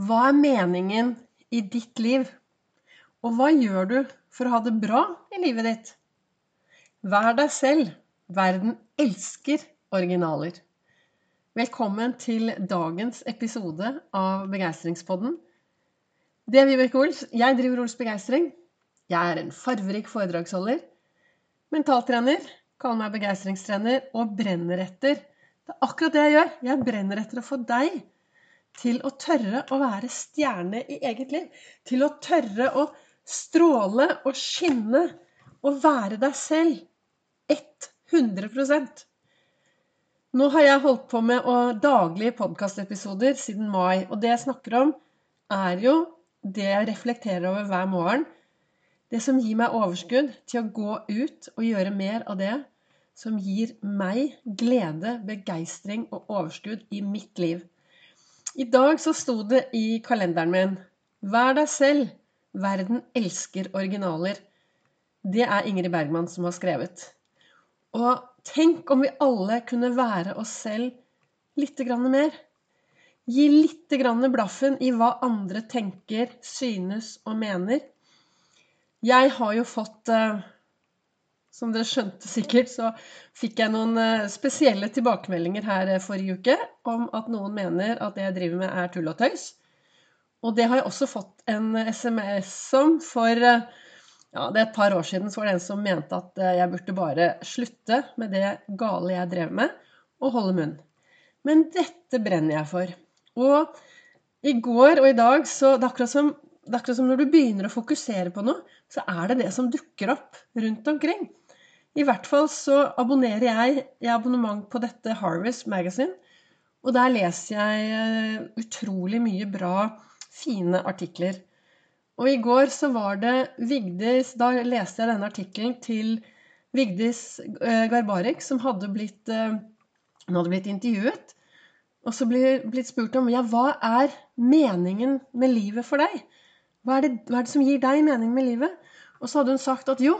Hva er meningen i ditt liv? Og hva gjør du for å ha det bra i livet ditt? Vær deg selv. Verden elsker originaler. Velkommen til dagens episode av Begeistringspodden. Det er Vibeke Ols. Jeg driver Ols Begeistring. Jeg er en farverik foredragsholder. Mentaltrener. Kaller meg begeistringstrener og brenner etter. Det er akkurat det jeg gjør. Jeg brenner etter å få deg til å tørre å være stjerne i eget liv. Til å tørre å stråle og skinne og være deg selv 100% Nå har jeg holdt på med daglige podkastepisoder siden mai. Og det jeg snakker om, er jo det jeg reflekterer over hver morgen. Det som gir meg overskudd til å gå ut og gjøre mer av det som gir meg glede, begeistring og overskudd i mitt liv. I dag så sto det i kalenderen min Vær deg selv. Verden elsker originaler. Det er Ingrid Bergman som har skrevet. Og tenk om vi alle kunne være oss selv litt mer. Gi litt blaffen i hva andre tenker, synes og mener. Jeg har jo fått eh, som dere skjønte sikkert, så fikk jeg noen eh, spesielle tilbakemeldinger her eh, forrige uke om at noen mener at det jeg driver med, er tull og tøys. Og det har jeg også fått en SMS om for eh, ja, det er et par år siden så var det en som mente at jeg burde bare slutte med det gale jeg drev med, og holde munn. Men dette brenner jeg for. Og i går og i dag så det er akkurat som, det er akkurat som når du begynner å fokusere på noe, så er det det som dukker opp rundt omkring. I hvert fall så abonnerer jeg i abonnement på dette Harvest Magazine. Og der leser jeg eh, utrolig mye bra, fine artikler. Og i går så var det Vigdis Da leste jeg denne artikkelen til Vigdis eh, Garbarek, som hadde blitt, eh, hun hadde blitt intervjuet. Og så ble blitt spurt om ja, hva er meningen med livet for deg? Hva er, det, hva er det som gir deg mening med livet? Og så hadde hun sagt at jo,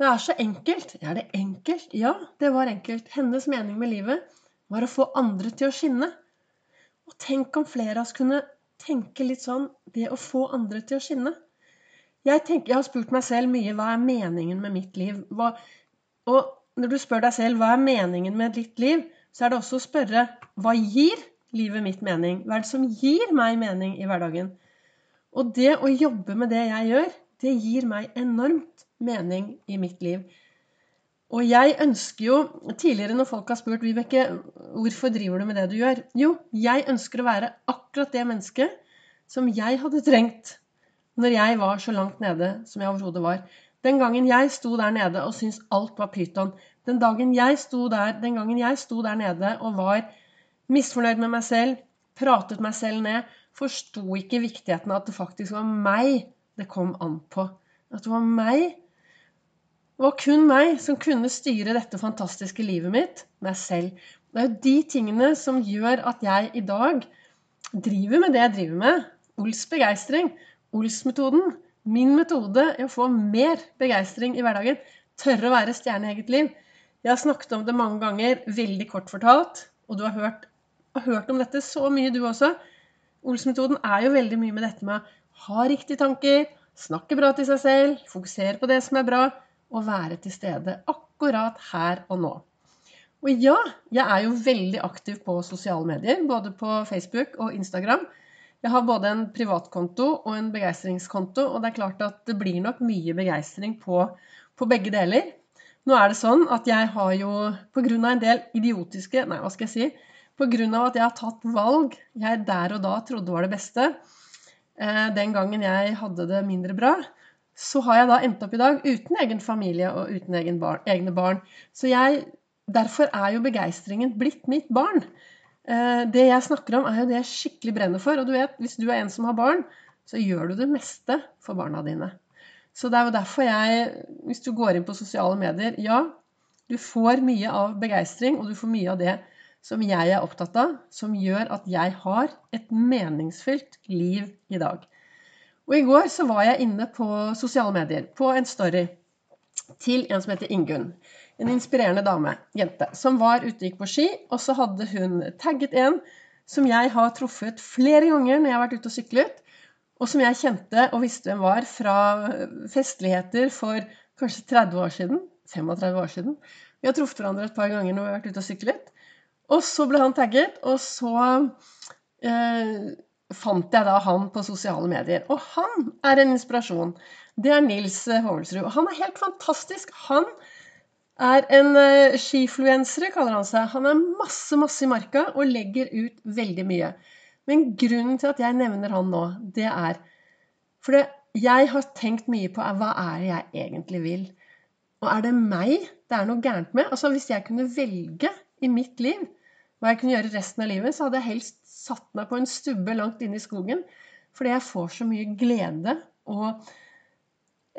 det er så enkelt. Er det enkelt? Ja, det var enkelt. Hennes mening med livet var å få andre til å skinne. Og tenk om flere av oss kunne tenke litt sånn det å få andre til å skinne. Jeg, tenker, jeg har spurt meg selv mye hva er meningen med mitt liv? Hva, og når du spør deg selv hva er meningen med ditt liv, så er det også å spørre hva gir livet mitt mening? Hva er det som gir meg mening i hverdagen? Og det å jobbe med det jeg gjør, det gir meg enormt mening i mitt liv. Og jeg ønsker jo Tidligere når folk har spurt Vibeke, hvorfor driver du med det du gjør? Jo, jeg ønsker å være akkurat det mennesket som jeg hadde trengt når jeg var så langt nede som jeg overhodet var. Den gangen jeg sto der nede og syntes alt var pyton. Den, dagen jeg sto der, den gangen jeg sto der nede og var misfornøyd med meg selv, pratet meg selv ned, forsto ikke viktigheten av at det faktisk var meg det kom an på. At det var meg det var kun meg som kunne styre dette fantastiske livet mitt, meg selv. Det er jo de tingene som gjør at jeg i dag driver med det jeg driver med. Ols begeistring. Ols-metoden. Min metode er å få mer begeistring i hverdagen. Tørre å være stjerne i eget liv. Jeg har snakket om det mange ganger, veldig kort fortalt. Og du har hørt, har hørt om dette så mye, du også. Ols-metoden er jo veldig mye med dette med å ha riktige tanker, snakke bra til seg selv, fokusere på det som er bra, å være til stede akkurat her og nå. Og ja, jeg er jo veldig aktiv på sosiale medier, både på Facebook og Instagram. Jeg har både en privatkonto og en begeistringskonto, og det er klart at det blir nok mye begeistring på, på begge deler. Nå er det sånn at jeg har jo, pga. en del idiotiske Nei, hva skal jeg si? Pga. at jeg har tatt valg jeg der og da trodde var det beste, eh, den gangen jeg hadde det mindre bra, så har jeg da endt opp i dag uten egen familie og uten egen barn, egne barn. Så jeg, derfor er jo begeistringen blitt mitt barn. Eh, det jeg snakker om, er jo det jeg skikkelig brenner for. Og du vet, hvis du er en som har barn, så gjør du det meste for barna dine. Så det er jo derfor jeg, hvis du går inn på sosiale medier Ja, du får mye av begeistring, og du får mye av det som jeg er opptatt av, som gjør at jeg har et meningsfylt liv i dag. Og i går så var jeg inne på sosiale medier, på en story til en som heter Ingunn. En inspirerende dame, jente, som var ute og gikk på ski. Og så hadde hun tagget en som jeg har truffet flere ganger når jeg har vært ute og syklet, og som jeg kjente og visste hvem var fra festligheter for kanskje 30 år siden. 35 år siden. Vi har truffet hverandre et par ganger når vi har vært ute og syklet. Og så ble han tagget, og så eh, fant jeg da han på sosiale medier. Og han er en inspirasjon. Det er Nils Hovelsrud. Og han er helt fantastisk. Han er en uh, skifluensere, kaller han seg. Han er masse, masse i marka og legger ut veldig mye. Men grunnen til at jeg nevner han nå, det er For jeg har tenkt mye på hva er det jeg egentlig vil. Og er det meg det er noe gærent med? Altså Hvis jeg kunne velge i mitt liv hva jeg kunne gjøre resten av livet, så hadde jeg helst satt meg på en stubbe langt inne i skogen. Fordi jeg får så mye glede og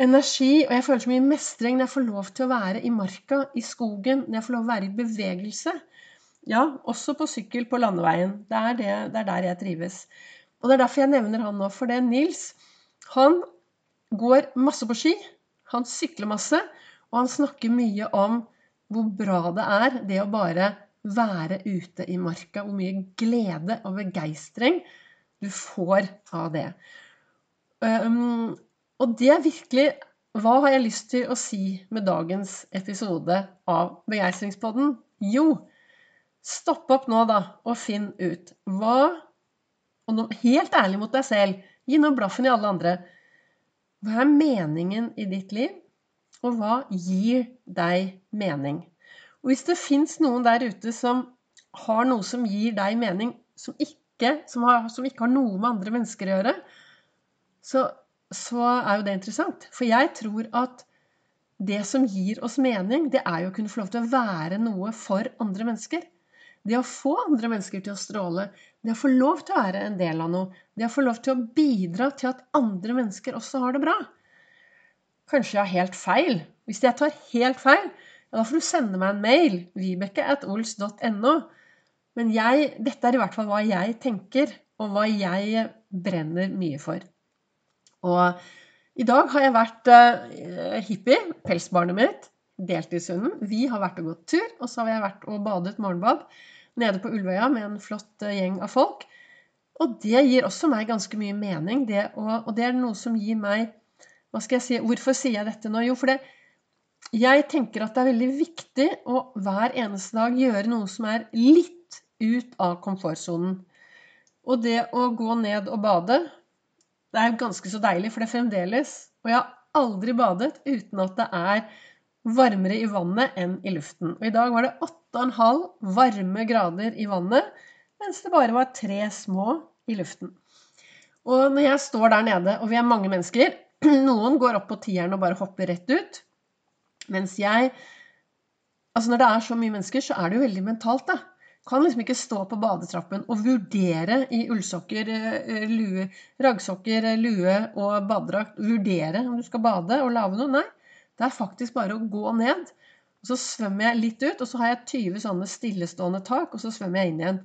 energi, og jeg føler så mye mestring når jeg får lov til å være i marka, i skogen, når jeg får lov til å være i bevegelse. Ja, også på sykkel på landeveien. Det er, det, det er der jeg trives. Og det er derfor jeg nevner han nå. For det Nils, han går masse på ski. Han sykler masse. Og han snakker mye om hvor bra det er, det å bare være ute i marka. Hvor mye glede og begeistring du får av det. Og det er virkelig Hva har jeg lyst til å si med dagens episode av Begeistringspodden? Jo, stopp opp nå, da, og finn ut hva og nå, Helt ærlig mot deg selv. Gi nå blaffen i alle andre. Hva er meningen i ditt liv? Og hva gir deg mening? Og hvis det fins noen der ute som har noe som gir deg mening, som ikke, som har, som ikke har noe med andre mennesker å gjøre, så, så er jo det interessant. For jeg tror at det som gir oss mening, det er jo å kunne få lov til å være noe for andre mennesker. Det å få andre mennesker til å stråle, det å få lov til å være en del av noe, det å få lov til å bidra til at andre mennesker også har det bra. Kanskje jeg har helt feil. Hvis jeg tar helt feil, ja, da får du sende meg en mail. Vibeke at ols.no. Men jeg, dette er i hvert fall hva jeg tenker, og hva jeg brenner mye for. Og i dag har jeg vært uh, hippie, pelsbarnet mitt, deltidshunden. Vi har vært og gått tur, og så har jeg vært og badet morgenbad nede på Ulvøya med en flott uh, gjeng av folk. Og det gir også meg ganske mye mening, det, og, og det er noe som gir meg Hva skal jeg si Hvorfor sier jeg dette nå? Jo, for det, jeg tenker at det er veldig viktig å hver eneste dag gjøre noe som er litt ut av komfortsonen. Og det å gå ned og bade, det er ganske så deilig, for det er fremdeles Og jeg har aldri badet uten at det er varmere i vannet enn i luften. Og i dag var det 8,5 varme grader i vannet, mens det bare var tre små i luften. Og når jeg står der nede, og vi er mange mennesker Noen går opp på tieren og bare hopper rett ut. Mens jeg Altså når det er så mye mennesker, så er det jo veldig mentalt, da. Kan liksom ikke stå på badetrappen og vurdere i ullsokker, eh, lue, raggsokker, eh, lue og badedrakt Vurdere om du skal bade og lage noe. Nei. Det er faktisk bare å gå ned. Og så svømmer jeg litt ut, og så har jeg 20 sånne stillestående tak, og så svømmer jeg inn igjen.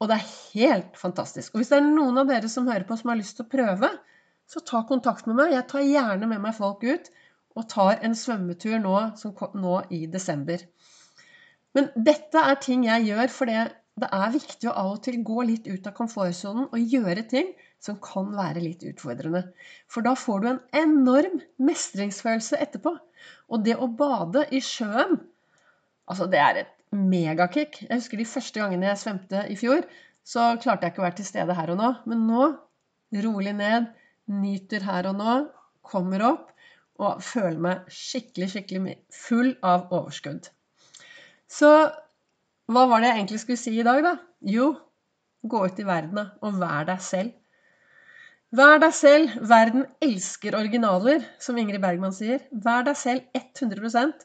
Og det er helt fantastisk. Og hvis det er noen av dere som hører på som har lyst til å prøve, så ta kontakt med meg. Jeg tar gjerne med meg folk ut og tar en svømmetur nå, nå i desember. Men dette er ting jeg gjør fordi det er viktig å av og til gå litt ut av komfortsonen og gjøre ting som kan være litt utfordrende. For da får du en enorm mestringsfølelse etterpå. Og det å bade i sjøen, altså det er et megakick. Jeg husker de første gangene jeg svømte i fjor, så klarte jeg ikke å være til stede her og nå. Men nå rolig ned, nyter her og nå, kommer opp og føler meg skikkelig, skikkelig full av overskudd. Så hva var det jeg egentlig skulle si i dag, da? Jo, gå ut i verden og vær deg selv. Vær deg selv. Verden elsker originaler, som Ingrid Bergman sier. Vær deg selv 100%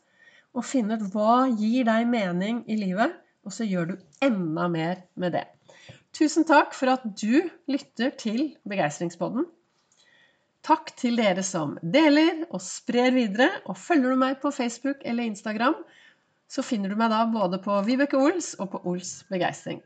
og finn ut hva gir deg mening i livet, og så gjør du enda mer med det. Tusen takk for at du lytter til Begeistringspodden. Takk til dere som deler og sprer videre. Og følger du meg på Facebook eller Instagram, så finner du meg da både på Vibeke Ols og på Ols Begeistring.